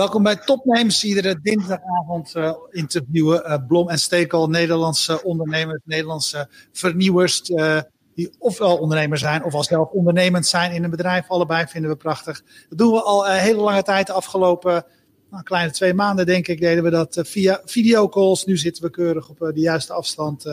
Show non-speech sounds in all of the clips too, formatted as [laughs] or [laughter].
Welkom bij Topnames. Iedere dinsdagavond uh, interviewen uh, Blom en Stekel, Nederlandse ondernemers, Nederlandse vernieuwers. Uh, die ofwel ondernemer zijn of al zelf ondernemend zijn in een bedrijf. Allebei vinden we prachtig. Dat doen we al een hele lange tijd. De afgelopen nou, kleine twee maanden, denk ik, deden we dat via videocalls. Nu zitten we keurig op de juiste afstand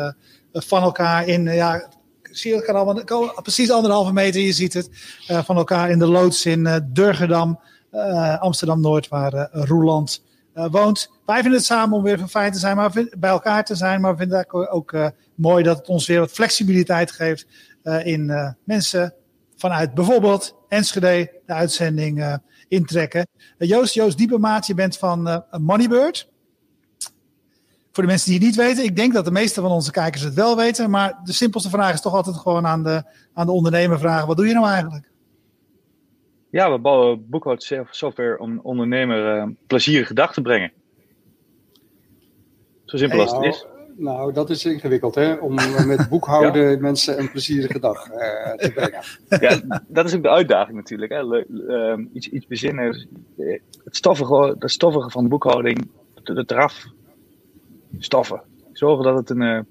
van elkaar in. ja, zie je elkaar al, precies anderhalve meter, je ziet het. van elkaar in de loods in Durgedam. Uh, Amsterdam-Noord, waar uh, Roeland uh, woont. Wij vinden het samen om weer van fijn te zijn, maar bij elkaar te zijn. Maar we vinden het ook, mooi dat het ons weer wat flexibiliteit geeft in mensen vanuit bijvoorbeeld Enschede de uitzending intrekken. Joost, Joost Diepemaat, je bent van Moneybird. Voor de mensen die het niet weten, ik denk dat de meeste van onze kijkers het wel weten. Maar de simpelste vraag is toch altijd gewoon aan de, aan de ondernemer vragen: wat doe je nou eigenlijk? Ja, we bouwen boekhoudsoftware om ondernemer uh, plezierige dag te brengen. Zo simpel als het is. Nou, dat is ingewikkeld, hè? Om eh, met [laughs] boekhouden mensen een plezierige dag uh, te brengen. [laughs] Ja, dat is ook de uitdaging natuurlijk. Hè? Uh, iets, iets bezinnen. Het stoffige, het stoffige van de boekhouding, het eraf stoffen. Zorgen dat het een,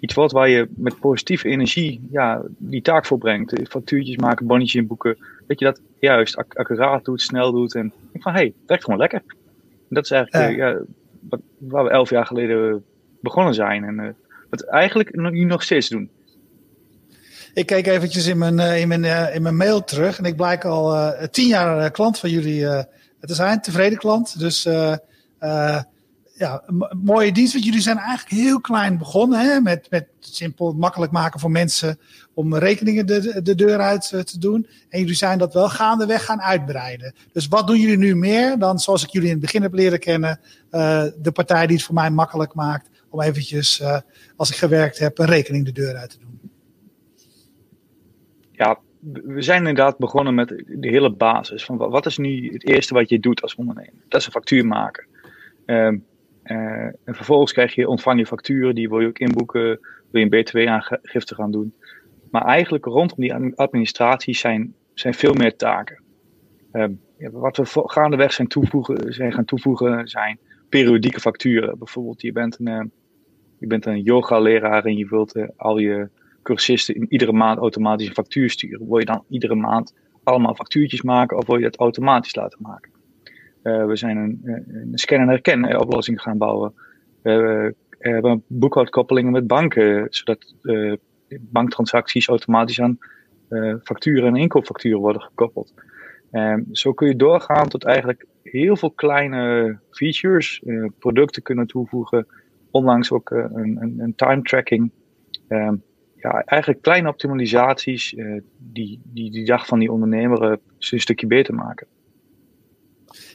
iets wordt waar je met positieve energie ja, die taak volbrengt. Factuurtjes maken, bonnetjes inboeken. Dat je dat juist accuraat doet, snel doet. En ik van, hé, hey, het werkt gewoon lekker. En dat is eigenlijk ja. Uh, wat, waar we elf jaar geleden begonnen zijn. En uh, wat eigenlijk nu nog steeds doen. Ik keek eventjes in mijn, uh, in mijn, in mijn mail terug. En ik blijk al tien jaar klant van jullie te zijn. Tevreden klant. Dus ja, een mooie dienst. Want jullie zijn eigenlijk heel klein begonnen. Hè? Met, met simpel makkelijk maken voor mensen om rekeningen de, de deur uit eh, te doen. En jullie zijn dat wel gaandeweg gaan uitbreiden. Dus wat doen jullie nu meer dan zoals ik jullie in het begin heb leren kennen. Uh, de partij die het voor mij makkelijk maakt om eventjes, uh, als ik gewerkt heb, een rekening de deur uit te doen. Ja, we zijn inderdaad begonnen met de hele basis. Van wat is nu het eerste wat je doet als ondernemer? Dat is een factuur maken. Uh, en vervolgens krijg je, ontvang je facturen, die wil je ook inboeken, wil je een btw-aangifte gaan doen. Maar eigenlijk rondom die administratie zijn, zijn veel meer taken. Uh, wat we gaandeweg zijn, toevoegen, zijn gaan toevoegen zijn periodieke facturen. Bijvoorbeeld, je bent een, uh, je bent een yoga-leraar en je wilt uh, al je cursisten in iedere maand automatisch een factuur sturen. Wil je dan iedere maand allemaal factuurtjes maken of wil je dat automatisch laten maken? Uh, we zijn een, een scan- en herken oplossing gaan bouwen. We hebben boekhoudkoppelingen met banken, zodat banktransacties automatisch aan facturen en inkoopfacturen worden gekoppeld. Um, zo kun je doorgaan tot eigenlijk heel veel kleine features, producten kunnen toevoegen, onlangs ook een, een, een, time tracking. Um, ja, eigenlijk kleine optimalisaties die, die die dag van die ondernemer een stukje beter maken.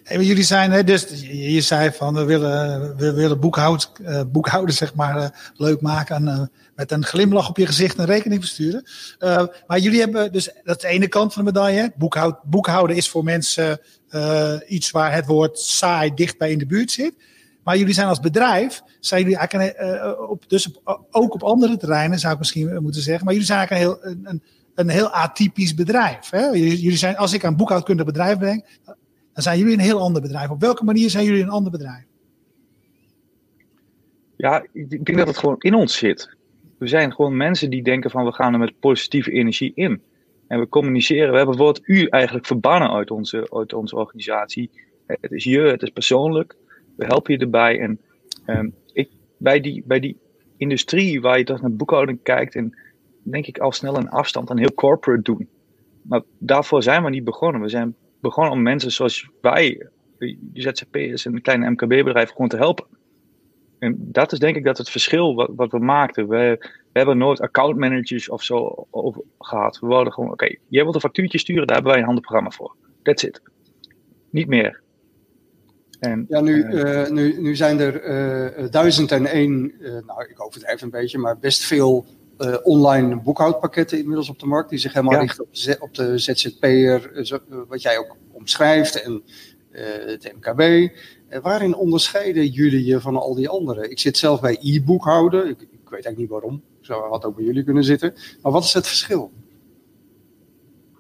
Jullie zijn, dus je, zei van we willen, we willen boekhoud, uh, boekhouden zeg maar, uh, leuk maken en uh, met een glimlach op je gezicht een rekening versturen. maar jullie hebben dus, dat is de ene kant van de medaille. Boekhoud, boekhouden is voor mensen iets waar het woord saai dichtbij in de buurt zit. Maar jullie zijn als bedrijf, zijn jullie eigenlijk een, op, dus ook op andere terreinen zou ik misschien moeten zeggen. Maar jullie zijn eigenlijk een heel, een, een heel atypisch bedrijf. Hè? Jullie zijn, als ik aan boekhoudkundig bedrijf denk, dan zijn jullie een heel ander bedrijf. Op welke manier zijn jullie een ander bedrijf? Ja, ik denk dat het gewoon in ons zit. We zijn gewoon mensen die denken van we gaan er met positieve energie in. En we communiceren. We hebben woord u eigenlijk verbannen uit onze, uit onze organisatie. Het is je, het is persoonlijk. We helpen je erbij. En um, ik, bij, die, bij die industrie waar je toch naar boekhouding kijkt, en denk ik al snel een afstand en heel corporate doen. Maar daarvoor zijn we niet begonnen. We zijn begonnen om mensen zoals wij, die ZZP'ers en een kleine MKB-bedrijf, gewoon te helpen. En dat is denk ik dat het verschil wat, wat we maakten. We, we hebben nooit accountmanagers of zo over gehad. We wilden gewoon, oké, jij wilt een factuurtje sturen, daar hebben wij een handenprogramma voor. That's it. Niet meer. En, ja, nu, uh, nu, nu zijn er duizend en één, nou ik overdrijf een beetje, maar best veel uh, online boekhoudpakketten inmiddels op de markt. Die zich helemaal richten op de, op de ZZP'er, uh, wat jij ook omschrijft, en uh, het MKB. waarin onderscheiden jullie je van al die anderen? Ik zit zelf bij e-boekhouden. Ik, ik, weet eigenlijk niet waarom. Ik zou had ook bij jullie kunnen zitten. Maar wat is het verschil?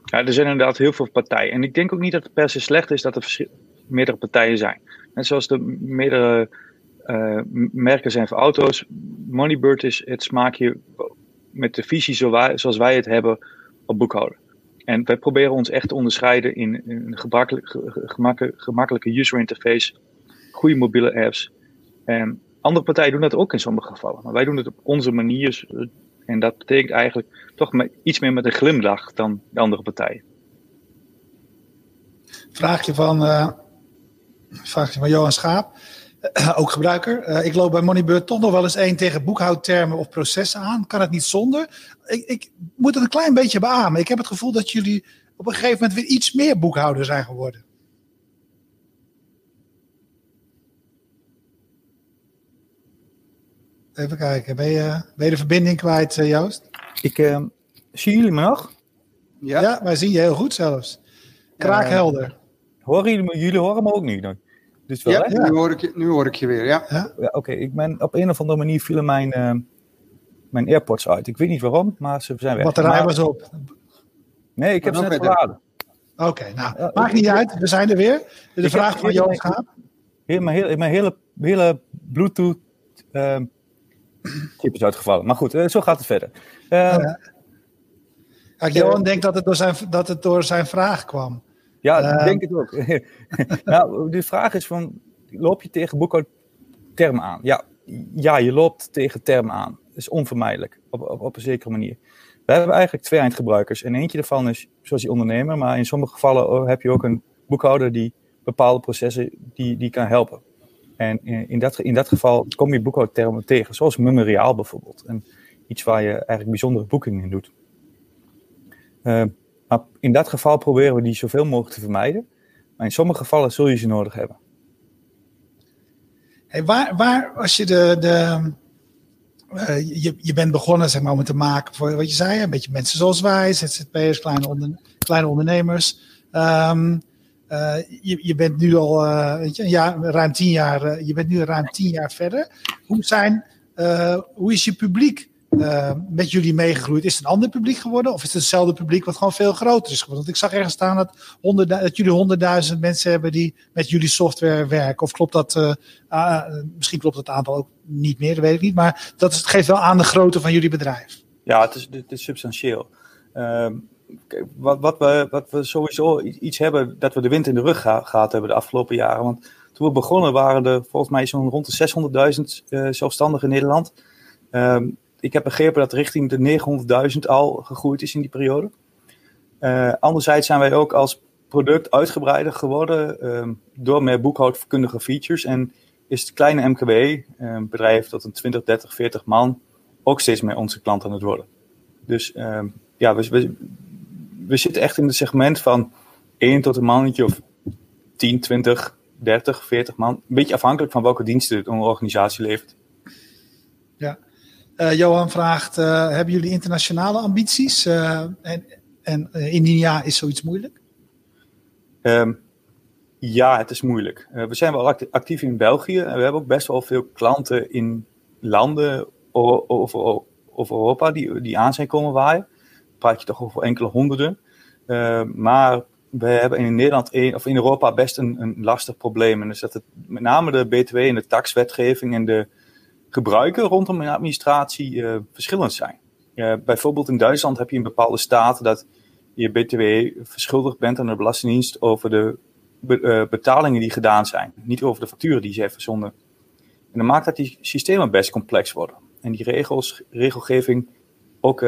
Ja, er zijn inderdaad heel veel partijen. En ik denk ook niet dat het per se slecht is dat er meerdere partijen zijn. Net zoals er meerdere merken zijn voor auto's. Moneybird is het smaakje met de visie zoals wij het hebben op boekhouden. En wij proberen ons echt te onderscheiden in een gemakkelijke, user interface, goede mobiele apps. En andere partijen doen dat ook in sommige gevallen. Maar wij doen het op onze manier. En dat betekent eigenlijk toch iets meer met een glimlach dan de andere partijen. Vraagje van, uh, vraagje van Johan Schaap. [clears throat] ook gebruiker. Uh, ik loop bij Moneybird toch nog wel eens één tegen boekhoudtermen of processen aan. Kan het niet zonder? Ik, ik, moet het een klein beetje beamen. Ik heb het gevoel dat jullie op een gegeven moment weer iets meer boekhouder zijn geworden. Even kijken. Ben je, ben je de verbinding kwijt, uh, Joost? Ik uh, zie jullie me nog? Ja. ja, wij zien je heel goed zelfs. Kraakhelder. Horen jullie, jullie horen me ook niet? Dan? Dus wel, ja, Nu, hoor ik je, nu hoor ik je weer, ja. ja? Oké, ik ben op een of andere manier vielen mijn, uh, mijn AirPods uit. Ik weet niet waarom, maar ze zijn weg. Batterij was op. Nee, ik heb ze net geladen. Oké, nou, maakt niet uit. We zijn er weer. De vraag van Johan gaat. mijn, hele, mijn hele, hele Bluetooth uh, chip is uitgevallen. Maar goed, uh, zo gaat het verder. Uh, ja, Johan denkt dat het, door zijn, dat het door zijn vraag kwam. Ja, ik denk het ook. [laughs] nou, de vraag is van, loop je tegen boekhoudtermen aan? Ja, ja, je loopt tegen termen aan. Dat is onvermijdelijk, op, op, op een zekere manier. We hebben eigenlijk twee eindgebruikers. En eentje daarvan is zoals die ondernemer. Maar in sommige gevallen heb je ook een boekhouder die bepaalde processen die, die kan helpen. En in dat, in dat geval kom je boekhoudtermen tegen. Zoals memoriaal bijvoorbeeld. En iets waar je eigenlijk bijzondere boekingen in doet. Uh, maar in dat geval proberen we die zoveel mogelijk te vermijden. Maar in sommige gevallen zul je ze nodig hebben. Hey, waar, waar, als je de. de uh, je, je bent begonnen zeg maar, om te maken voor wat je zei, een beetje mensen zoals wij, ZZP'ers, kleine, kleine ondernemers. Um, uh, je, je bent nu al uh, een jaar, ruim tien jaar, je bent nu ruim tien jaar verder. Hoe, zijn, hoe is je publiek uh, met jullie meegegroeid? Is het een ander publiek geworden? Of is het hetzelfde publiek wat gewoon veel groter is geworden? Want ik zag ergens staan dat, dat jullie honderdduizend mensen hebben die met jullie software werken. Of klopt dat, uh, uh, misschien klopt het aantal ook niet meer, dat weet ik niet. Maar dat is, geeft wel aan de grootte van jullie bedrijf. Ja, het is, het is substantieel. Ehm, wat, wat, we, wat we sowieso iets hebben, dat we de wind in de rug gehad hebben de afgelopen jaren. Want toen we begonnen waren er volgens mij zo'n rond de 600.000 zelfstandigen in Nederland. Um, ik heb begrepen dat richting de 900.000 al gegroeid is in die periode. Uh, anderzijds zijn wij ook als product uitgebreider geworden um, door meer boekhoudkundige features. En is het kleine MKB, een ehm, bedrijf tot een 20, 30, 40 man, ook steeds meer onze klant aan het worden. Dus um, ja, we, we, we, zitten echt in het segment van 1 tot een mannetje of 10, 20, 30, 40 man. Een beetje afhankelijk van welke diensten een organisatie levert. Uh, Johan vraagt, uh, hebben jullie internationale ambities? Uh, en en indien ja, is zoiets moeilijk? Um, ja, het is moeilijk. we zijn wel actief in België en we hebben ook best wel veel klanten in landen over, Europa die, die aan zijn komen waaien. Dan praat je toch over enkele honderden. maar we hebben in Nederland of in Europa best een, een lastig probleem. En dus dat het met name de BTW en de taxwetgeving en de gebruiken rondom een administratie uh, verschillend zijn. Uh, bijvoorbeeld in Duitsland heb je in bepaalde staten dat je BTW verschuldigd bent aan de Belastingdienst over de be uh, betalingen die gedaan zijn, niet over de facturen die ze heeft verzonden. En dat maakt dat die systemen best complex worden. En die regels, regelgeving ook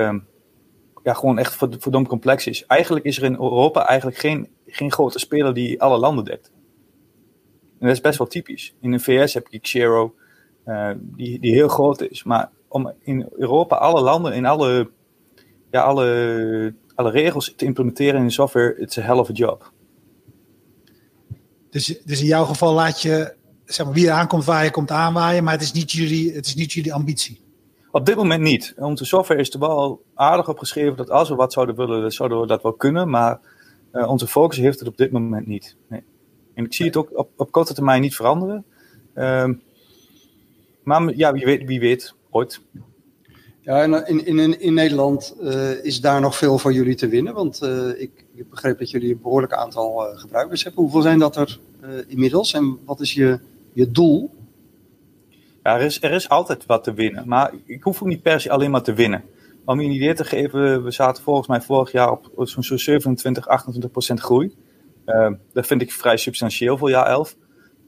ja, gewoon echt verdomd complex is. Eigenlijk is er in Europa eigenlijk geen, geen grote speler die alle landen dekt. En dat is best wel typisch. In de VS heb je Xero, uh, die, die heel groot is. Maar om in Europa alle landen, in alle, ja, alle, alle regels te implementeren in de software, it's a hell of a job. Dus, dus in jouw geval laat je, zeg maar, wie er aankomt waaien, komt aanwaaien, maar het is niet jullie, het is niet jullie ambitie. Op dit moment niet. Onze software is er wel aardig op geschreven dat als we wat zouden willen, zouden we dat wel kunnen. Maar uh, onze focus heeft het op dit moment niet. Nee. En ik zie het ook op, op korte termijn niet veranderen. Um, maar ja, wie weet, wie weet ooit. Ja, in, in, in Nederland uh, is daar nog veel voor jullie te winnen. Want uh, ik, ik begreep dat jullie een behoorlijk aantal uh, gebruikers hebben. Hoeveel zijn dat er inmiddels en wat is je, je doel? Ja, er is, er is altijd wat te winnen. Maar ik hoef ook niet per se alleen maar te winnen. Om je een idee te geven, we zaten volgens mij vorig jaar op zo'n 27, 28 procent groei. dat vind ik vrij substantieel voor jaar 11.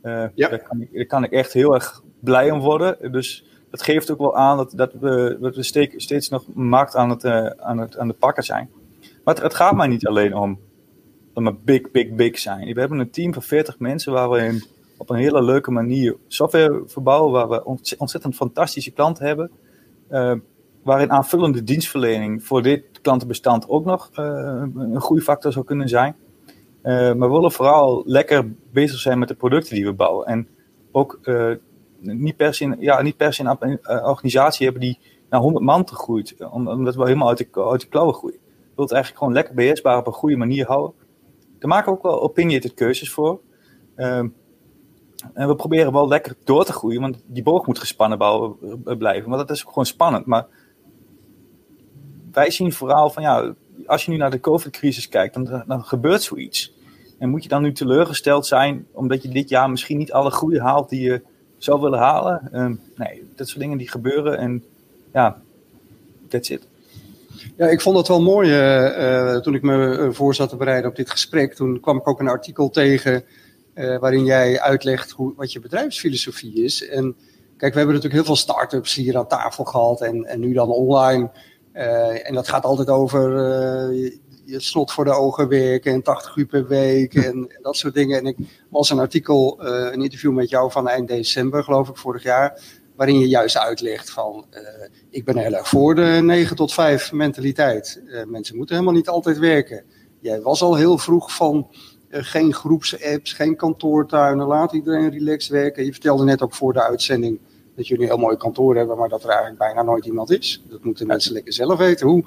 Ja. daar, kan ik, daar kan ik echt heel erg blij om worden. Dus dat geeft ook wel aan dat, dat we, dat we steeds nog markt aan het, uh, aan het aan de pakken zijn. Maar het, het, gaat mij niet alleen om, om een big, big, big zijn. We hebben een team van 40 mensen waar we op een hele leuke manier software verbouwen, waar we ontzettend fantastische klanten hebben. Uh, waarin aanvullende dienstverlening voor dit klantenbestand ook nog uh, een groeifactor zou kunnen zijn. Maar we willen vooral lekker bezig zijn met de producten die we bouwen. En ook niet per se, ja, niet per se een eh, organisatie hebben die naar 100 man te groeit, omdat we helemaal uit de, uit de klauwen groeien. We willen het eigenlijk gewoon lekker beheersbaar op een goede manier houden. Daar maken we ook wel opinionated keuzes voor. Ehm, en we proberen wel lekker door te groeien, want die boog moet gespannen bouwen, eh, blijven. Maar dat is ook gewoon spannend. Maar wij zien vooral van ja, als je nu naar de COVID-crisis kijkt, dan, dan gebeurt zoiets. En moet je dan nu teleurgesteld zijn omdat je dit jaar misschien niet alle groei haalt die je zou willen halen. Ehm, nee, dat soort dingen die gebeuren en ja, that's it. Ja, ik vond het wel mooi uh, toen ik me eh, voor zat te bereiden op dit gesprek. Toen kwam ik ook een artikel tegen waarin jij uitlegt hoe, wat je bedrijfsfilosofie is. En kijk, we hebben natuurlijk heel veel start-ups hier aan tafel gehad en, en nu dan online. En dat gaat altijd over je slot voor de ogen werken en 80 uur per week en, en dat soort dingen. En ik was een artikel, uh, een interview met jou van eind december, geloof ik, vorig jaar, waarin je juist uitlegt van, ik ben heel erg voor de 9 tot 5 mentaliteit. Mensen moeten helemaal niet altijd werken. Jij was al heel vroeg van, geen groepsapps, geen kantoortuinen, laat iedereen relaxed werken. Je vertelde net ook voor de uitzending dat jullie een heel mooi kantoor hebben, maar dat er eigenlijk bijna nooit iemand is. Dat moeten mensen lekker zelf weten. Hoe,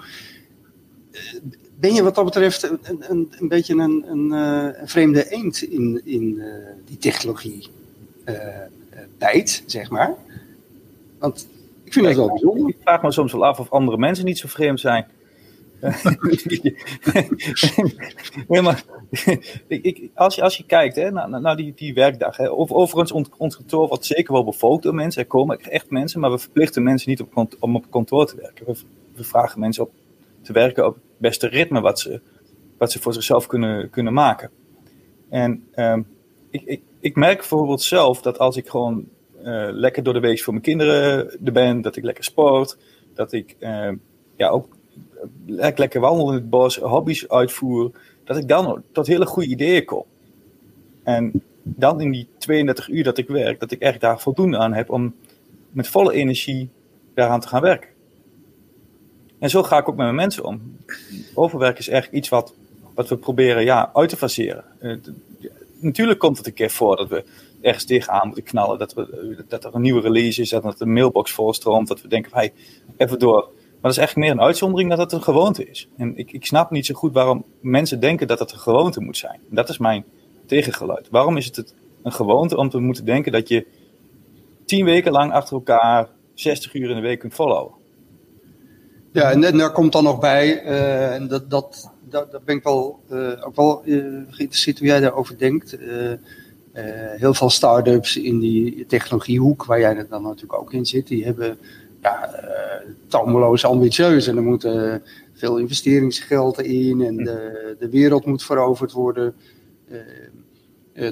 ben je wat dat betreft een, een, een beetje een, een, eh, een, vreemde eend in, in uh, die technologie uh, bijt, zeg maar. Want ik vind het wel bijzonder. Ik vraag me soms wel af of andere mensen niet zo vreemd zijn. Maar ik, als, je, als je kijkt hè, naar, naar die, die werkdag. Hè, overigens, ons, ons kantoor wordt zeker wel bevolkt door mensen. Er komen echt mensen, maar we verplichten mensen niet om op kantoor te werken. We, we vragen mensen op te werken op het beste ritme wat ze, wat ze voor zichzelf kunnen, kunnen maken. En um, ik, ik, ik merk bijvoorbeeld zelf dat als ik gewoon uh, lekker door de week voor mijn kinderen er ben, dat ik lekker sport, dat ik uh, ja, ook lekker, lekker wandel in het bos, hobby's uitvoer, dat ik dan tot hele goede ideeën kom. En dan in die 32 uur dat ik werk, dat ik echt daar voldoende aan heb om met volle energie daaraan te gaan werken. En zo ga ik ook met mijn mensen om. Overwerk is echt iets wat, wat we proberen ja, uit te faseren. Uh, natuurlijk komt het een keer voor dat we ergens tegenaan moeten knallen. Dat, we, dat er een nieuwe release is, dat de mailbox volstroomt. Dat we denken, hey, even door. Maar dat is eigenlijk meer een uitzondering dat het een gewoonte is. En ik, ik snap niet zo goed waarom mensen denken dat het een gewoonte moet zijn. Dat is mijn tegengeluid. Waarom is het een gewoonte om te moeten denken dat je tien weken lang achter elkaar 60 uur in de week kunt volhouden? Ja, en, daar komt dan nog bij, uh, en dat, dat, dat, ben ik wel, uh, ook wel uh, geïnteresseerd hoe jij daarover denkt. heel veel start-ups in die technologiehoek, waar jij dan natuurlijk ook in zit, die hebben ja, tomeloos ambitieus. En er moeten veel investeringsgeld in en de, de wereld moet veroverd worden.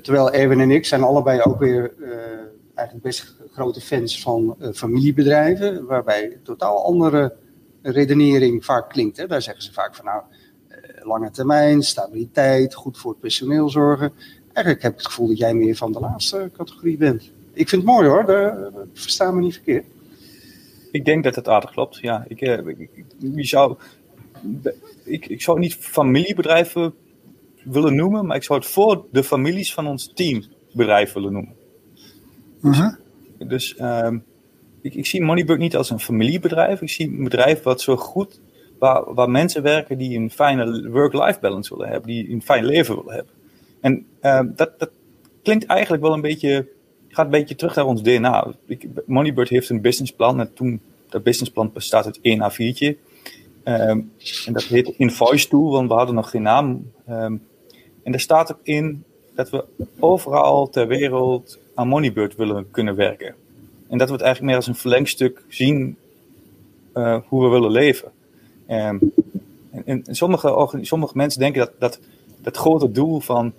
terwijl Erwin en ik zijn allebei ook weer eigenlijk best grote fans van familiebedrijven, waarbij totaal andere redenering vaak klinkt. Hè? Daar zeggen ze vaak van nou, eh, lange termijn, stabiliteit, goed voor het personeel zorgen. Eigenlijk heb ik het gevoel dat jij meer van de laatste categorie bent. Ik vind het mooi hoor, daar, verstaan me niet verkeerd. Ik denk dat het aardig klopt, ja. Ik, eh, ik, ik, zou, ik, ik zou niet familiebedrijven willen noemen, maar ik zou het voor de families van ons team bedrijf willen noemen. Uh Dus ehm, ik, ik zie Moneybug niet als een familiebedrijf. Ik zie een bedrijf wat zo goed, waar, waar mensen werken die een fijne work-life balance willen hebben, die een fijn leven willen hebben. En uh, dat, dat klinkt eigenlijk wel een beetje, gaat een beetje terug naar ons DNA. Moneybird heeft een businessplan en toen dat businessplan bestaat uit één A4'tje. Ehm, en dat heet Invoice Tool, want we hadden nog geen naam. Ehm, en daar staat ook in dat we overal ter wereld aan Moneybird willen kunnen werken. En dat we het eigenlijk meer als een verlengstuk zien uh, hoe we willen leven. En, en sommige, sommige mensen denken dat, dat dat grote doel van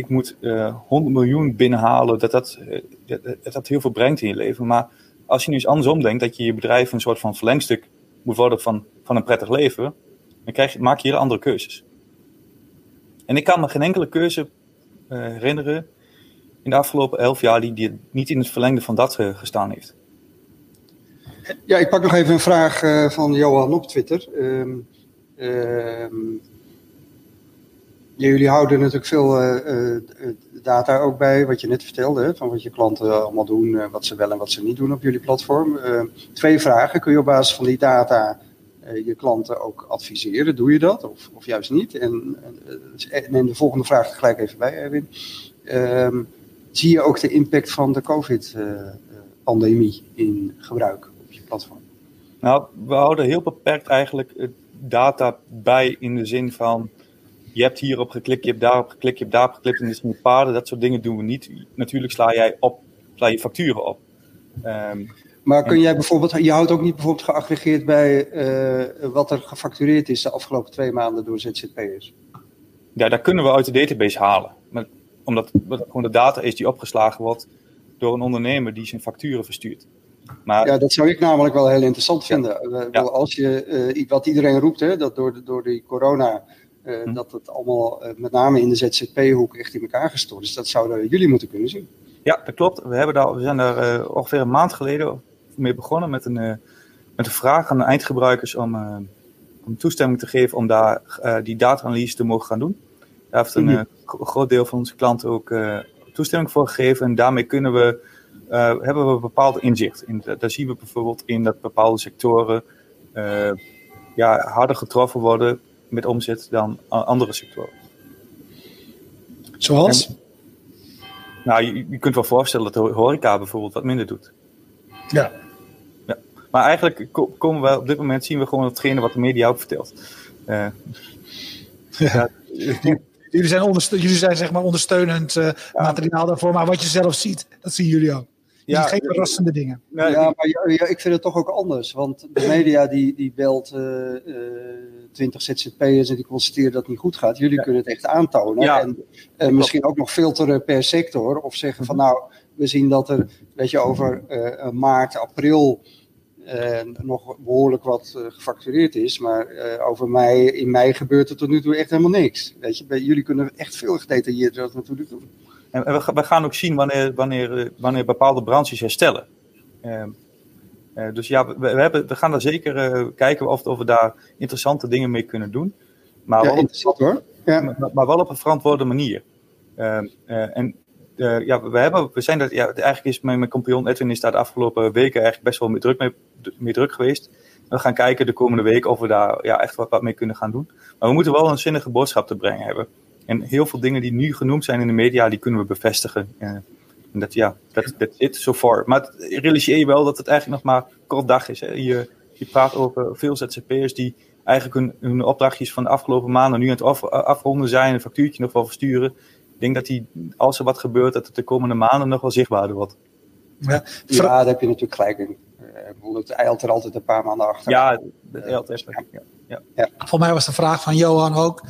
ik moet uh, eh, 100 miljoen binnenhalen, dat dat, uh, dat dat heel veel brengt in je leven. Maar als je nu eens andersom denkt, dat je je bedrijf een soort van verlengstuk moet worden van, van een prettig leven, dan krijg je, maak je hele andere keuzes. En ik kan me geen enkele keuze uh, herinneren in de afgelopen elf jaar die, niet in het verlengde van dat gestaan heeft. Ja, ik pak nog even een vraag van Johan op Twitter. Jullie houden natuurlijk veel uh, data ook bij, wat je net vertelde, van wat je klanten allemaal doen, wat ze wel en wat ze niet doen op jullie platform. twee vragen. Kun je op basis van die data je klanten ook adviseren? Doe je dat of, of juist niet? En neem de volgende vraag gelijk even bij, Erwin. Ehm, zie je ook de impact van de COVID-pandemie in gebruik op je platform? Nou, we houden heel beperkt eigenlijk data bij in de zin van je hebt hierop geklikt, je hebt daarop geklikt, je hebt daarop geklikt en dit zijn paden. Dat soort dingen doen we niet. Natuurlijk sla jij op, sla je facturen op. Um, maar kun jij bijvoorbeeld, je houdt ook niet bijvoorbeeld geaggregeerd bij uh, wat er gefactureerd is de afgelopen twee maanden door ZZP'ers? Ja, daar kunnen we uit de database halen. Maar, omdat gewoon de data is die opgeslagen wordt door een ondernemer die zijn facturen verstuurt. Maar, ja, dat zou ik namelijk wel heel interessant vinden. Ja. Als je, uh, wat iedereen roept, hè, dat door, de, door die corona hm. Dat het allemaal uh, met name in de ZZP-hoek echt in elkaar gestort is. Dat zouden jullie moeten kunnen zien. Ja, dat klopt. We, hebben daar, we zijn daar uh, ongeveer een maand geleden mee begonnen met een, met een vraag aan de eindgebruikers om, om toestemming te geven om daar die data-analyse te mogen gaan doen. Daar heeft een mm -hmm. groot deel van onze klanten ook toestemming voor gegeven. En daarmee kunnen we, hebben we een bepaald inzicht. In, daar zien we bijvoorbeeld in dat bepaalde sectoren ja, harder getroffen worden met omzet dan andere sectoren. Zoals? nou, je, je, kunt wel voorstellen dat de horeca bijvoorbeeld wat minder doet. Ja. ja. Maar eigenlijk komen we op dit moment zien we gewoon hetgene wat de media ook vertelt. Uh, [laughs] ja. Jullie zijn, jullie zijn zeg maar ondersteunend uh, materiaal daarvoor, maar wat je zelf ziet, dat zien jullie ook. Ja, geen verrassende dingen. Ja, maar ja, ik vind het toch ook anders. Want de media die, die belt uh, uh, 20 ZZP'ers en die constateren dat het niet goed gaat. Jullie kunnen het echt aantonen. en uh, misschien ook nog filteren per sector. Of zeggen van nou, we zien dat er weet je, over uh, maart, april nog behoorlijk wat gefactureerd is. Maar over mei, in mei gebeurt er tot nu toe echt helemaal niks. Weet je, jullie kunnen echt veel gedetailleerder dat natuurlijk doen. En we, we, gaan ook zien wanneer, wanneer, wanneer bepaalde branches herstellen. Uh, uh, dus ja, we, we, hebben, we gaan daar zeker uh, kijken of, of we daar interessante dingen mee kunnen doen. Maar ja, interessant hoor. Ja. Maar, maar, wel op een verantwoorde manier. Ehm, en ja, we, hebben, we zijn dat, ja, eigenlijk is mijn, mijn compagnon Edwin is daar de afgelopen weken eigenlijk best wel mee druk, mee, mee druk geweest. We gaan kijken de komende week of we daar ja, echt wat, wat mee kunnen gaan doen. Maar we moeten wel een zinnige boodschap te brengen hebben. En heel veel dingen die nu genoemd zijn in de media, die kunnen we bevestigen. en dat, ja, dat is it so far. Maar realiseer je wel dat het eigenlijk nog maar kort dag is. Hè? Je, je praat over veel ZZP'ers die eigenlijk hun, hun opdrachtjes van de afgelopen maanden nu aan het afronden zijn, een factuurtje nog wel versturen. Ik denk dat die, als er wat gebeurt, dat het de komende maanden nog wel zichtbaarder wordt. Ja, ja daar heb je natuurlijk gelijk in. Uh, het eilt er altijd een paar maanden achter. Ja, het eilt even. Ja. Ja. Ja. Voor mij was de vraag van Johan ook.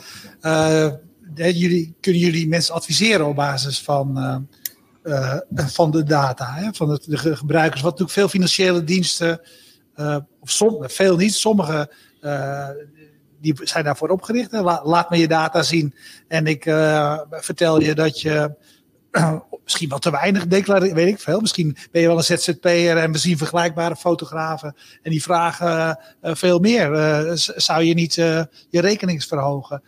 Uh, jullie, kunnen jullie mensen adviseren op basis van, uh, van de data, hè? van de, gebruikers? Wat natuurlijk veel financiële diensten, uh, of som, veel niet, sommige die zijn daarvoor opgericht. laat me je data zien en ik vertel je dat je misschien wel te weinig declareren, weet ik veel. Misschien ben je wel een ZZP'er en we zien vergelijkbare fotografen en die vragen uh, veel meer. Uh, zou je niet uh, je rekening verhogen?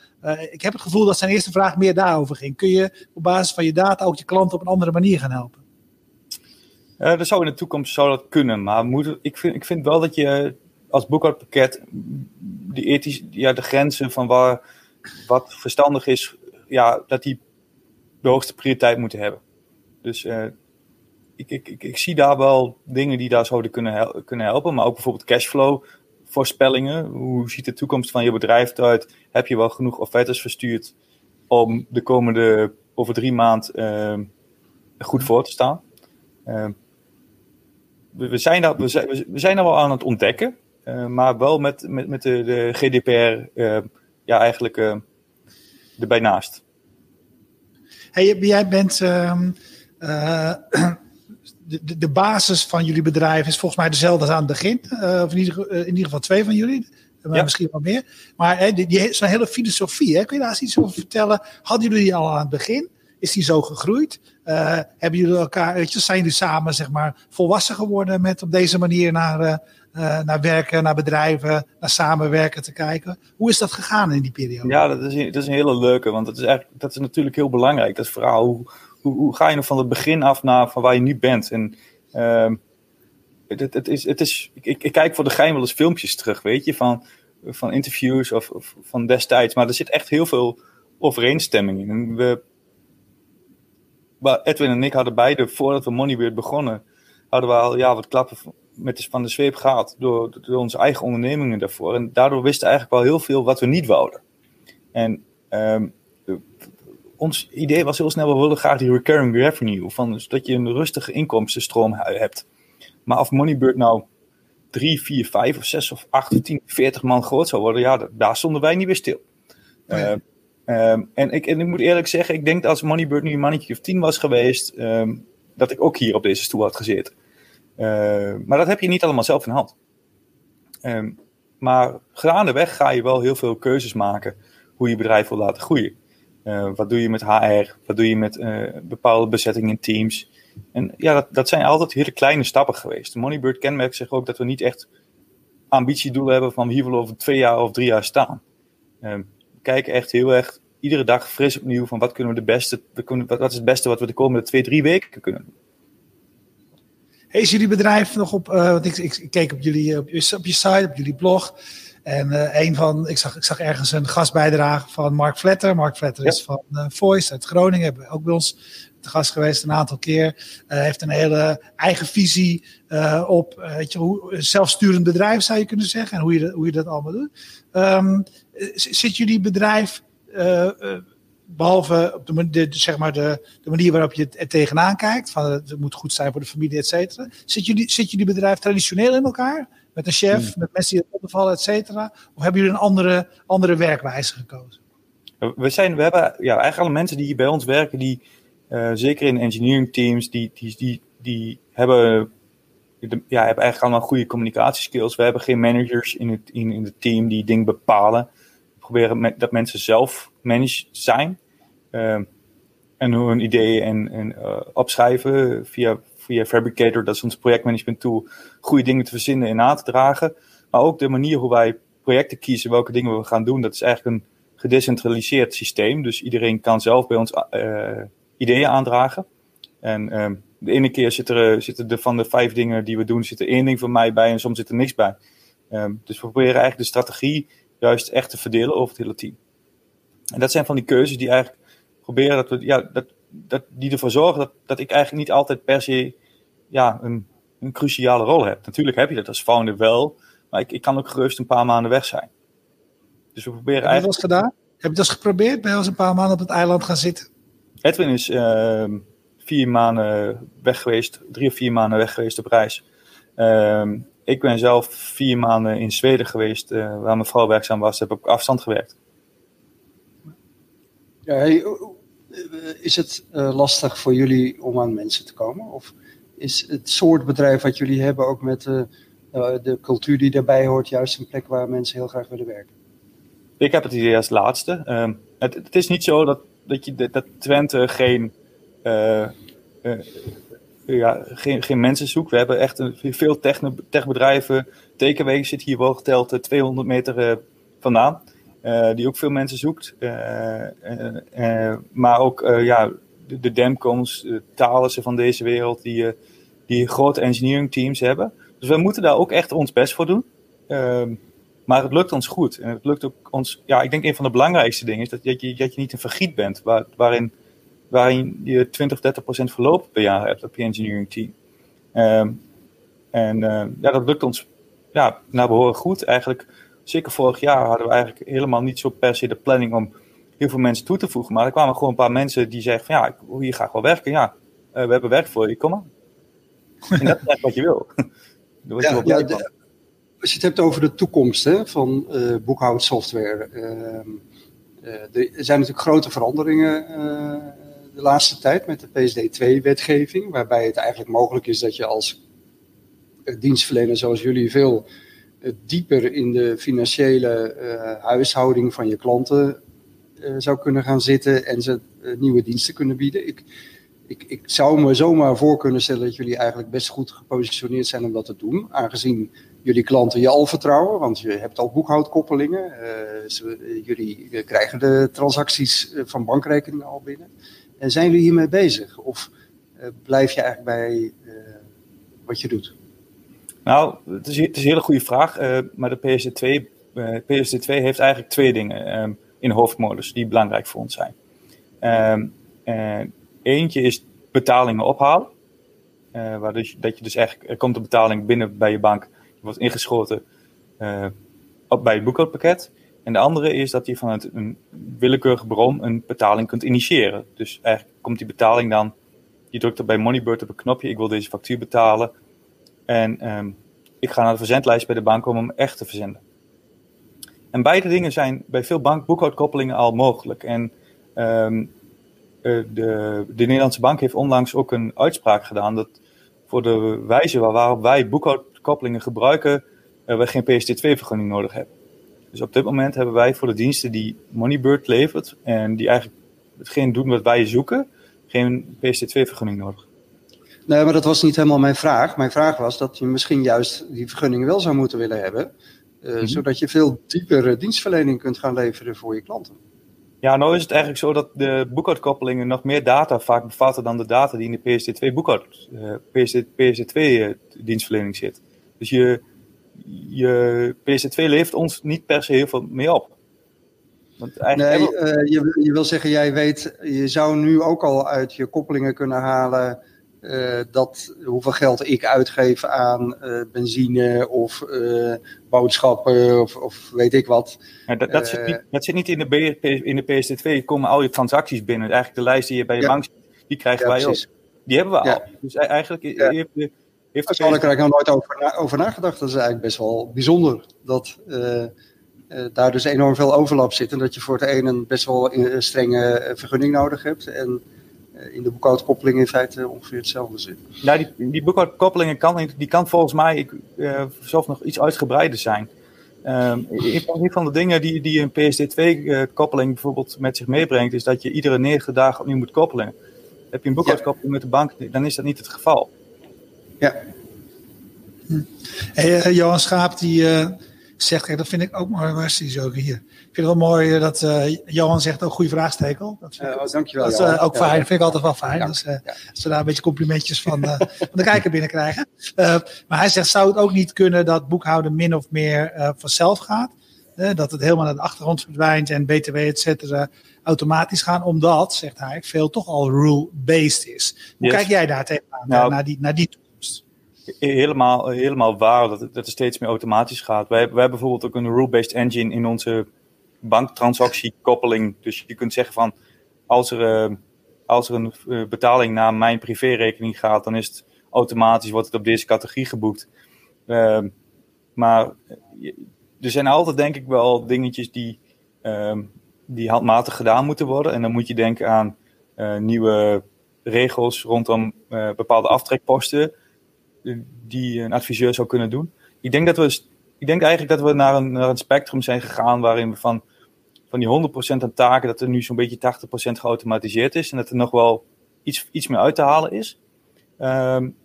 ik heb het gevoel dat zijn eerste vraag meer daarover ging. Kun je op basis van je data ook je klanten op een andere manier gaan helpen? dat zou in de toekomst zou dat kunnen, maar moet, ik, vind, ik vind wel dat je als boekhoudpakket die ethisch, ja, de grenzen van waar, wat verstandig is, ja, dat die de hoogste prioriteit moeten hebben. Dus uh, ik, ik, ik, ik, zie daar wel dingen die daar zouden kunnen, kunnen helpen. Maar ook bijvoorbeeld cashflow voorspellingen. Hoe ziet de toekomst van je bedrijf eruit? Heb je wel genoeg offertes verstuurd om de komende over drie maanden goed voor te staan? we, zijn daar, we, zijn, we zijn daar wel aan het ontdekken. maar wel met, met, met de, de GDPR ja, eigenlijk erbij naast. Hey, jij bent [clears throat] uh, de, de, basis van jullie bedrijf is volgens mij dezelfde als aan het begin. Uh, of in ieder, in ieder, geval twee van jullie. Maar ja. misschien wel meer. Maar hè, die, die, zo'n hele filosofie, hè, kun je daar eens iets over vertellen? Hadden jullie die al aan het begin? Is die zo gegroeid? Uh, hebben jullie elkaar, weet je, zijn jullie samen zeg maar volwassen geworden met op deze manier naar, uh, naar werken, naar bedrijven, naar samenwerken te kijken. Hoe is dat gegaan in die periode? Ja, dat is, dat is een hele leuke, want dat is, eigenlijk, dat is natuurlijk heel belangrijk. Dat verhaal, hoe, hoe, ga je nou van het begin af naar van waar je nu bent? En uh, het, het, is, het is, ik, ik, kijk voor de gein wel eens filmpjes terug, weet je, van, van interviews of, of van destijds. Maar er zit echt heel veel overeenstemming in. We, Edwin en ik hadden beide, voordat we Moneybeard begonnen, hadden we al ja, wat klappen met de, van de zweep gehad door, door onze eigen ondernemingen daarvoor. En daardoor wisten we eigenlijk wel heel veel wat we niet wouden. En um, ons idee was heel snel, we willen graag die recurring revenue, van, dus dat je een rustige inkomstenstroom hebt. Maar of Moneybird nou 3, 4, 5 of 6 of 8 of 10, 40 man groot zou worden, ja, daar stonden wij niet weer stil. Oh ja. uh, um, en, ik, en ik moet eerlijk zeggen, ik denk dat als Moneybird nu een mannetje of 10 was geweest, um, dat ik ook hier op deze stoel had gezeten. Uh, maar dat heb je niet allemaal zelf in hand. Um, maar gaandeweg ga je wel heel veel keuzes maken hoe je bedrijf wil laten groeien. Uh, wat doe je met HR? Wat doe je met uh, bepaalde bezettingen in teams? En ja, dat, dat zijn altijd hele kleine stappen geweest. Moneybird kenmerkt zich ook dat we niet echt ambitiedoelen hebben van hier willen over twee jaar of drie jaar staan. Uh, we kijken echt heel erg iedere dag fris opnieuw van wat kunnen we de beste, we kunnen, wat is het beste wat we de komende twee, drie weken kunnen doen. Jullie bedrijf nog op, uh, want ik, ik, ik, keek op jullie op op je site, op jullie blog. En uh, een van, ik zag, ik zag ergens een gastbijdrage van Mark Vletter. Mark Vletter ja. is van uh, Voice uit Groningen, hebben ook bij ons te gast geweest een aantal keer. Uh, heeft een hele eigen visie op weet je, hoe, een zelfsturend bedrijf zou je kunnen zeggen. En hoe je, dat, hoe je dat allemaal doet. Um, zit jullie bedrijf behalve op de, de, zeg maar de, de manier waarop je er tegenaan kijkt, van het moet goed zijn voor de familie, et cetera. Zit jullie, zit jullie bedrijf traditioneel in elkaar? Met een chef, hmm. met mensen die het vallen, et cetera? Of hebben jullie een andere, andere werkwijze gekozen? We, zijn, we hebben ja, eigenlijk alle mensen die hier bij ons werken, die uh, zeker in engineering teams, die, die, die, die hebben, de, ja, hebben eigenlijk allemaal goede communicatieskills. We hebben geen managers in het, in, in het team die dingen bepalen. We proberen met, dat mensen zelf managed zijn. Uh, en hun ideeën en, en uh, opschrijven via, via Fabricator, dat is ons projectmanagement tool, goede dingen te verzinnen en aan te dragen. Maar ook de manier hoe wij projecten kiezen, welke dingen we gaan doen, dat is eigenlijk een gedecentraliseerd systeem. Dus iedereen kan zelf bij ons uh, ideeën aandragen. En uh, de ene keer zit er, zitten er van de vijf dingen die we doen, zit er één ding van mij bij en soms zit er niks bij. Um, dus we proberen eigenlijk de strategie juist echt te verdelen over het hele team. En dat zijn van die keuzes die eigenlijk proberen dat we, ja, dat, dat, die ervoor zorgen dat, dat ik eigenlijk niet altijd per se ja, een, een cruciale rol heb. Natuurlijk heb je dat als founder wel, maar ik, ik kan ook gerust een paar maanden weg zijn. Dus we proberen heb je dat gedaan? Heb je dat eens geprobeerd? Ben je eens een paar maanden op het eiland gaan zitten? Edwin is uh, vier maanden weg geweest, drie of vier maanden weg geweest op reis. Uh, ik ben zelf vier maanden in Zweden geweest, uh, waar mijn vrouw werkzaam was, heb op afstand gewerkt. Ja, hey, is het uh, lastig voor jullie om aan mensen te komen? Of is het soort bedrijf wat jullie hebben ook met uh, de cultuur die daarbij hoort juist een plek waar mensen heel graag willen werken? Ik heb het idee als laatste. Uh, het, het, is niet zo dat, dat, je, dat Twente geen, ja, geen, geen mensen zoekt. We hebben echt een, veel techbedrijven. TKW zit hier wel geteld 200 meter vandaan. Uh, die ook veel mensen zoekt. Uh, uh, maar ook ja, de, de Demcons, de Thalessen van deze wereld, die, die grote engineering teams hebben. Dus we moeten daar ook echt ons best voor doen. Ehm, maar het lukt ons goed. En het lukt ook ons. Ja, ik denk een van de belangrijkste dingen is dat, je, dat je niet een vergiet bent. Waar, waarin waarin je 20, 30 procent verloop per jaar hebt op je engineering team. Ehm, en ja, dat lukt ons ja, naar behoren goed. Eigenlijk, zeker vorig jaar hadden we eigenlijk helemaal niet zo per se de planning om heel veel mensen toe te voegen. Maar er kwamen gewoon een paar mensen die zeggen van ja, ik wil hier graag wel werken. Ja, we hebben werk voor je, kom maar. [laughs] En dat is wat je wil. [laughs] ja, ja, als je het hebt over de toekomst hè, van uh, boekhoudsoftware. Ehm, eh, er zijn natuurlijk grote veranderingen de laatste tijd met de PSD2-wetgeving. Waarbij het eigenlijk mogelijk is dat je als dienstverlener zoals jullie veel dieper in de financiële huishouding van je klanten zou kunnen gaan zitten en ze nieuwe diensten kunnen bieden. Ik, ik, ik zou me zomaar voor kunnen stellen dat jullie eigenlijk best goed gepositioneerd zijn om dat te doen. Aangezien jullie klanten je al vertrouwen, want je hebt al boekhoudkoppelingen. Jullie krijgen de transacties eh, van bankrekeningen al binnen. En zijn jullie hiermee bezig? Of blijf je eigenlijk bij wat je doet? Nou, het is, het is een hele goede vraag. maar de PSD2, PSD2 heeft eigenlijk twee dingen um, in hoofdmodus die belangrijk voor ons zijn. Um, Eentje is betalingen ophalen. Uh, waar dus, dat je dus eigenlijk, er komt een betaling binnen bij je bank, die wordt ingeschoten uh, op, bij het boekhoudpakket. En de andere is dat je vanuit een willekeurige bron een betaling kunt initiëren. Dus eigenlijk komt die betaling dan, je drukt er bij Moneybird op een knopje, ik wil deze factuur betalen. En um, ik ga naar de verzendlijst bij de bank om hem echt te verzenden. En beide dingen zijn bij veel bankboekhoudkoppelingen al mogelijk. En um, eh, de, de Nederlandse bank heeft onlangs ook een uitspraak gedaan dat voor de wijze waarop wij boekhoudkoppelingen gebruiken, uh, we geen PST2-vergunning nodig hebben. Dus op dit moment hebben wij voor de diensten die Moneybird levert en die eigenlijk hetgeen doen wat wij zoeken, geen PST2-vergunning nodig. Nee, maar dat was niet helemaal mijn vraag. Mijn vraag was dat je misschien juist die vergunning wel zou moeten willen hebben, uh, zodat je veel diepere dienstverlening kunt gaan leveren voor je klanten. Ja, nou is het eigenlijk zo dat de boekhoudkoppelingen nog meer data vaak bevatten dan de data die in de PSD2 boekhoud, uh, PSD2 uh, dienstverlening zit. Dus je, je PSD2 levert ons niet per se heel veel meer op. Want eigenlijk nee, je, je wil zeggen, jij weet, je zou nu ook al uit je koppelingen kunnen halen uh, dat, hoeveel geld ik uitgeef aan uh, benzine of uh, boodschappen of, of, weet ik wat. Ja, dat, dat, zit niet, dat, zit niet, in de, in de PSD2. komen al je transacties binnen. Eigenlijk de lijst die je bij je ja. bank die krijgen ja, wij ook. Die hebben we al. Dus e- eigenlijk heeft, heeft Daar heb ik nog nooit over, na, over, nagedacht. Dat is eigenlijk best wel bijzonder. Dat daar dus enorm veel overlap zit. En dat je voor het een een best wel een strenge vergunning nodig hebt. En eh, in de boekhoudkoppeling in feite ongeveer hetzelfde zit. Ja, die, die boekhoudkoppeling kan, die kan volgens mij ik, uh, zelf nog iets uitgebreider zijn. Um, een van de dingen die, die een PSD2-koppeling eh, bijvoorbeeld met zich meebrengt, is dat je iedere negen dagen opnieuw moet koppelen. Heb je een boekhoudkoppeling met de bank, dan is dat niet het geval. Ja. Hm. Hey, Johan Schaap, die uh, zegt, dat vind ik ook mooi, waar is die zo hier? Ik vind het wel mooi dat uh, Johan zegt ook goede vraagstekel. Dat uh, oh, dankjewel. Dat is uh, ook fijn. Dat vind ik altijd wel fijn. Dus, Als we daar een beetje complimentjes van, [laughs] van de kijker binnenkrijgen. maar hij zegt, zou het ook niet kunnen dat boekhouden min of meer vanzelf gaat? dat het helemaal naar de achtergrond verdwijnt en BTW, et cetera, automatisch gaan. Omdat, zegt hij, veel toch al rule-based is. Hoe kijk jij daar tegenaan, nou, naar, die, naar die toekomst? Helemaal, helemaal waar dat dat het steeds meer automatisch gaat. Wij, wij hebben bijvoorbeeld ook een rule-based engine in onze banktransactiekoppeling. Dus je kunt zeggen van als er, uh, als er een uh, betaling naar mijn privérekening gaat, dan is het automatisch wordt het op deze categorie geboekt. Uh, maar er zijn altijd denk ik wel dingetjes die, ehm, die handmatig gedaan moeten worden. En dan moet je denken aan eh, nieuwe regels rondom bepaalde aftrekposten die een adviseur zou kunnen doen. Ik denk dat we ik denk eigenlijk dat we naar een, naar een spectrum zijn gegaan waarin we van van die 100% aan taken, dat er nu zo'n beetje 80% geautomatiseerd is. En dat er nog wel iets, iets meer uit te halen is. Um,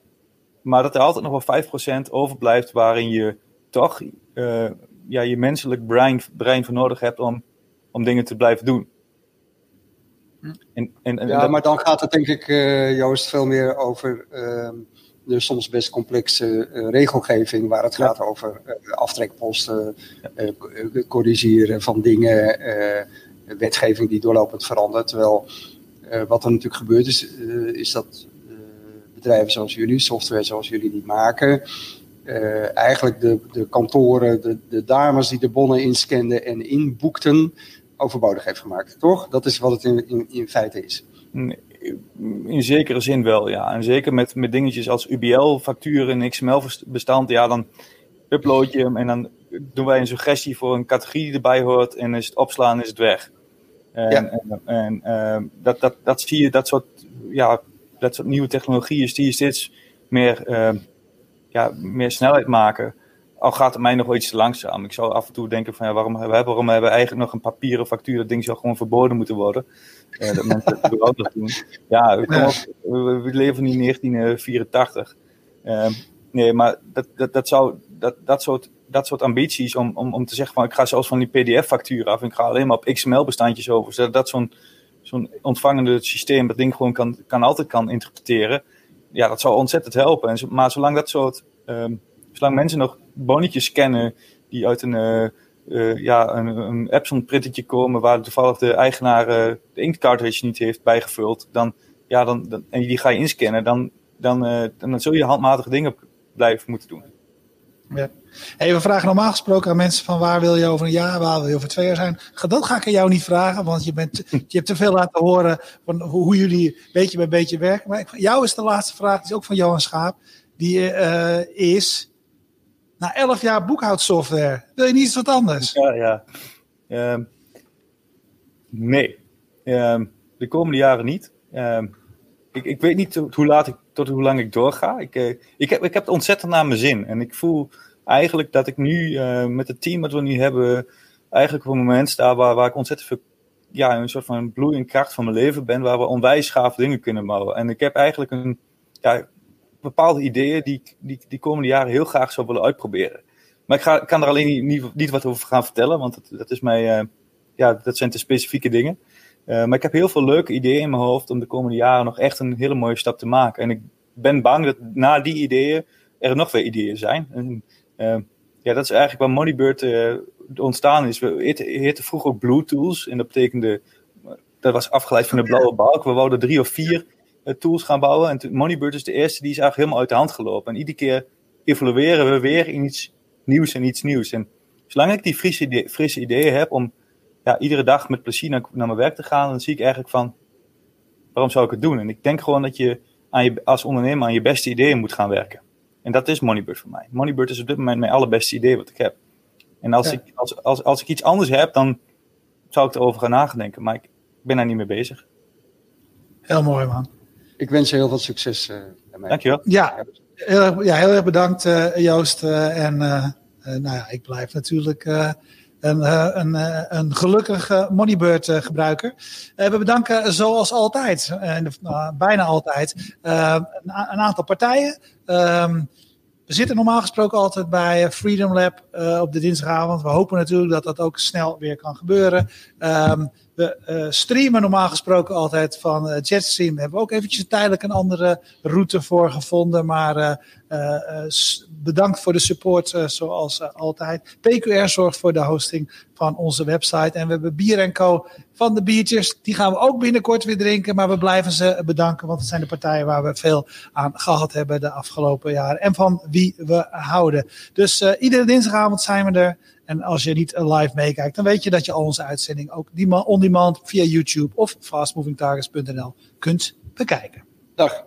maar dat er altijd nog wel 5% overblijft waarin je toch uh, ja, je menselijk brein, brein voor nodig hebt om, om dingen te blijven doen. Hm. En, en, en ja, dat... maar dan gaat het denk ik, uh, Joost, veel meer over uh, de soms best complexe uh, regelgeving, waar het gaat over uh, aftrekposten, ja. corrigeren van dingen, wetgeving die doorlopend verandert. Terwijl wat er natuurlijk gebeurt is, is dat bedrijven zoals jullie, software zoals jullie die maken, eigenlijk de, de kantoren, de, de dames die de bonnen inscanden en inboekten, overbodig heeft gemaakt, toch? Dat is wat het in, in, in feite is. In zekere zin wel, ja. En zeker met, met dingetjes als UBL-facturen en XML-bestand, ja, dan upload je hem en dan doen wij een suggestie voor een categorie die erbij hoort en is het opslaan is het weg. En, ja. en, en ehm, dat, dat, dat zie je, dat soort, ja, dat soort nieuwe technologieën zie je steeds meer, uh, ja, meer snelheid maken. Al gaat het mij nog wel iets te langzaam. Ik zou af en toe denken van ja, waarom, waarom hebben we eigenlijk nog een papieren factuur? Dat ding zou gewoon verboden moeten worden. Uh, dat mensen doen. Ja, we, we, leven in 1984. Uh, nee, maar dat, dat, dat, zou, dat, dat, soort, dat soort ambities om, om, om te zeggen van ik ga zelfs van die pdf-factuur af en ik ga alleen maar op XML-bestandjes over. Zodat dat zo'n zo'n ontvangende systeem dat ding gewoon kan, kan altijd kan interpreteren. Ja, dat zou ontzettend helpen. En, maar zolang dat soort, um, zolang mensen nog bonnetjes scannen die uit een, uh, ja, een, een Epson printetje komen waar toevallig de eigenaar uh, de inktcartridge niet heeft bijgevuld, dan, ja, dan, dan, en die ga je inscannen, dan, dan, uh, dan zul je handmatige dingen blijven moeten doen. Ja. Hey, we vragen normaal gesproken aan mensen van waar wil je over een jaar, waar wil je over twee jaar zijn. Dat ga ik aan jou niet vragen, want je, bent, [laughs] je hebt te veel laten horen van hoe jullie beetje bij beetje werken. Maar jou is de laatste vraag, die is ook van Johan Schaap. Die uh, is, na elf jaar boekhoudsoftware, wil je niet iets wat anders? Ja, ja. Uh, nee, uh, de komende jaren niet. Ehm, ik, ik weet niet hoe laat ik, tot hoe lang ik doorga. Ik, uh, ik, heb, ik heb het ontzettend naar mijn zin. En ik voel eigenlijk dat ik nu uh, met het team dat we nu hebben, eigenlijk op een moment sta waar, waar ik ontzettend veel, ja, een soort van bloeiende kracht van mijn leven ben, waar we onwijs gaaf dingen kunnen bouwen. En ik heb eigenlijk een, ja, bepaalde ideeën die ik die, die komende jaren heel graag zou willen uitproberen. Maar ik, ga, kan er alleen niet, niet, wat over gaan vertellen, want dat, dat, is mij, uh, ja, dat zijn te specifieke dingen. Uh, maar ik heb heel veel leuke ideeën in mijn hoofd om de komende jaren nog echt een hele mooie stap te maken. En ik ben bang dat na die ideeën er nog weer ideeën zijn. En, uh, ja, dat is eigenlijk waar Moneybird ontstaan is. We heette vroeger ook Blue Tools. En dat betekende, dat was afgeleid van de blauwe balk. We wouden drie of vier tools gaan bouwen. En Moneybird is de eerste, die is eigenlijk helemaal uit de hand gelopen. En iedere keer evolueren we weer in iets nieuws en iets nieuws. En zolang ik die frisse, idee, frisse ideeën heb om ja, iedere dag met plezier naar, naar mijn werk te gaan, dan zie ik eigenlijk van, waarom zou ik het doen? En ik denk gewoon dat je, aan je als ondernemer aan je beste ideeën moet gaan werken. En dat is Moneybird voor mij. Moneybird is op dit moment mijn allerbeste idee wat ik heb. En als, ik, als, als, als ik iets anders heb, dan zou ik erover gaan nadenken. Maar ik ben daar niet mee bezig. Heel mooi, man. Ik wens je heel veel succes. Uh, Dankjewel. Ja, heel, ja, heel erg bedankt, uh, Joost. Uh, en nou ja, ik blijf natuurlijk een, eh, een, eh, een gelukkige Moneybird eh, gebruiker. we bedanken zoals altijd, bijna altijd, een, een, aantal partijen. Ehm, we zitten normaal gesproken altijd bij Freedom Lab op de dinsdagavond. We hopen natuurlijk dat dat ook snel weer kan gebeuren. We uh, streamen normaal gesproken altijd van uh, Jetstream. Daar hebben we ook eventjes tijdelijk een andere route voor gevonden. Maar uh, bedankt voor de support zoals altijd. PQR zorgt voor de hosting van onze website. En we hebben Bier Co van de biertjes. Die gaan we ook binnenkort weer drinken. Maar we blijven ze bedanken. Want het zijn de partijen waar we veel aan gehad hebben de afgelopen jaren. En van wie we houden. Dus iedere dinsdagavond zijn we er. En als je niet live meekijkt, dan weet je dat je al onze uitzending ook on demand via YouTube of fastmovingtargets.nl kunt bekijken. Dag.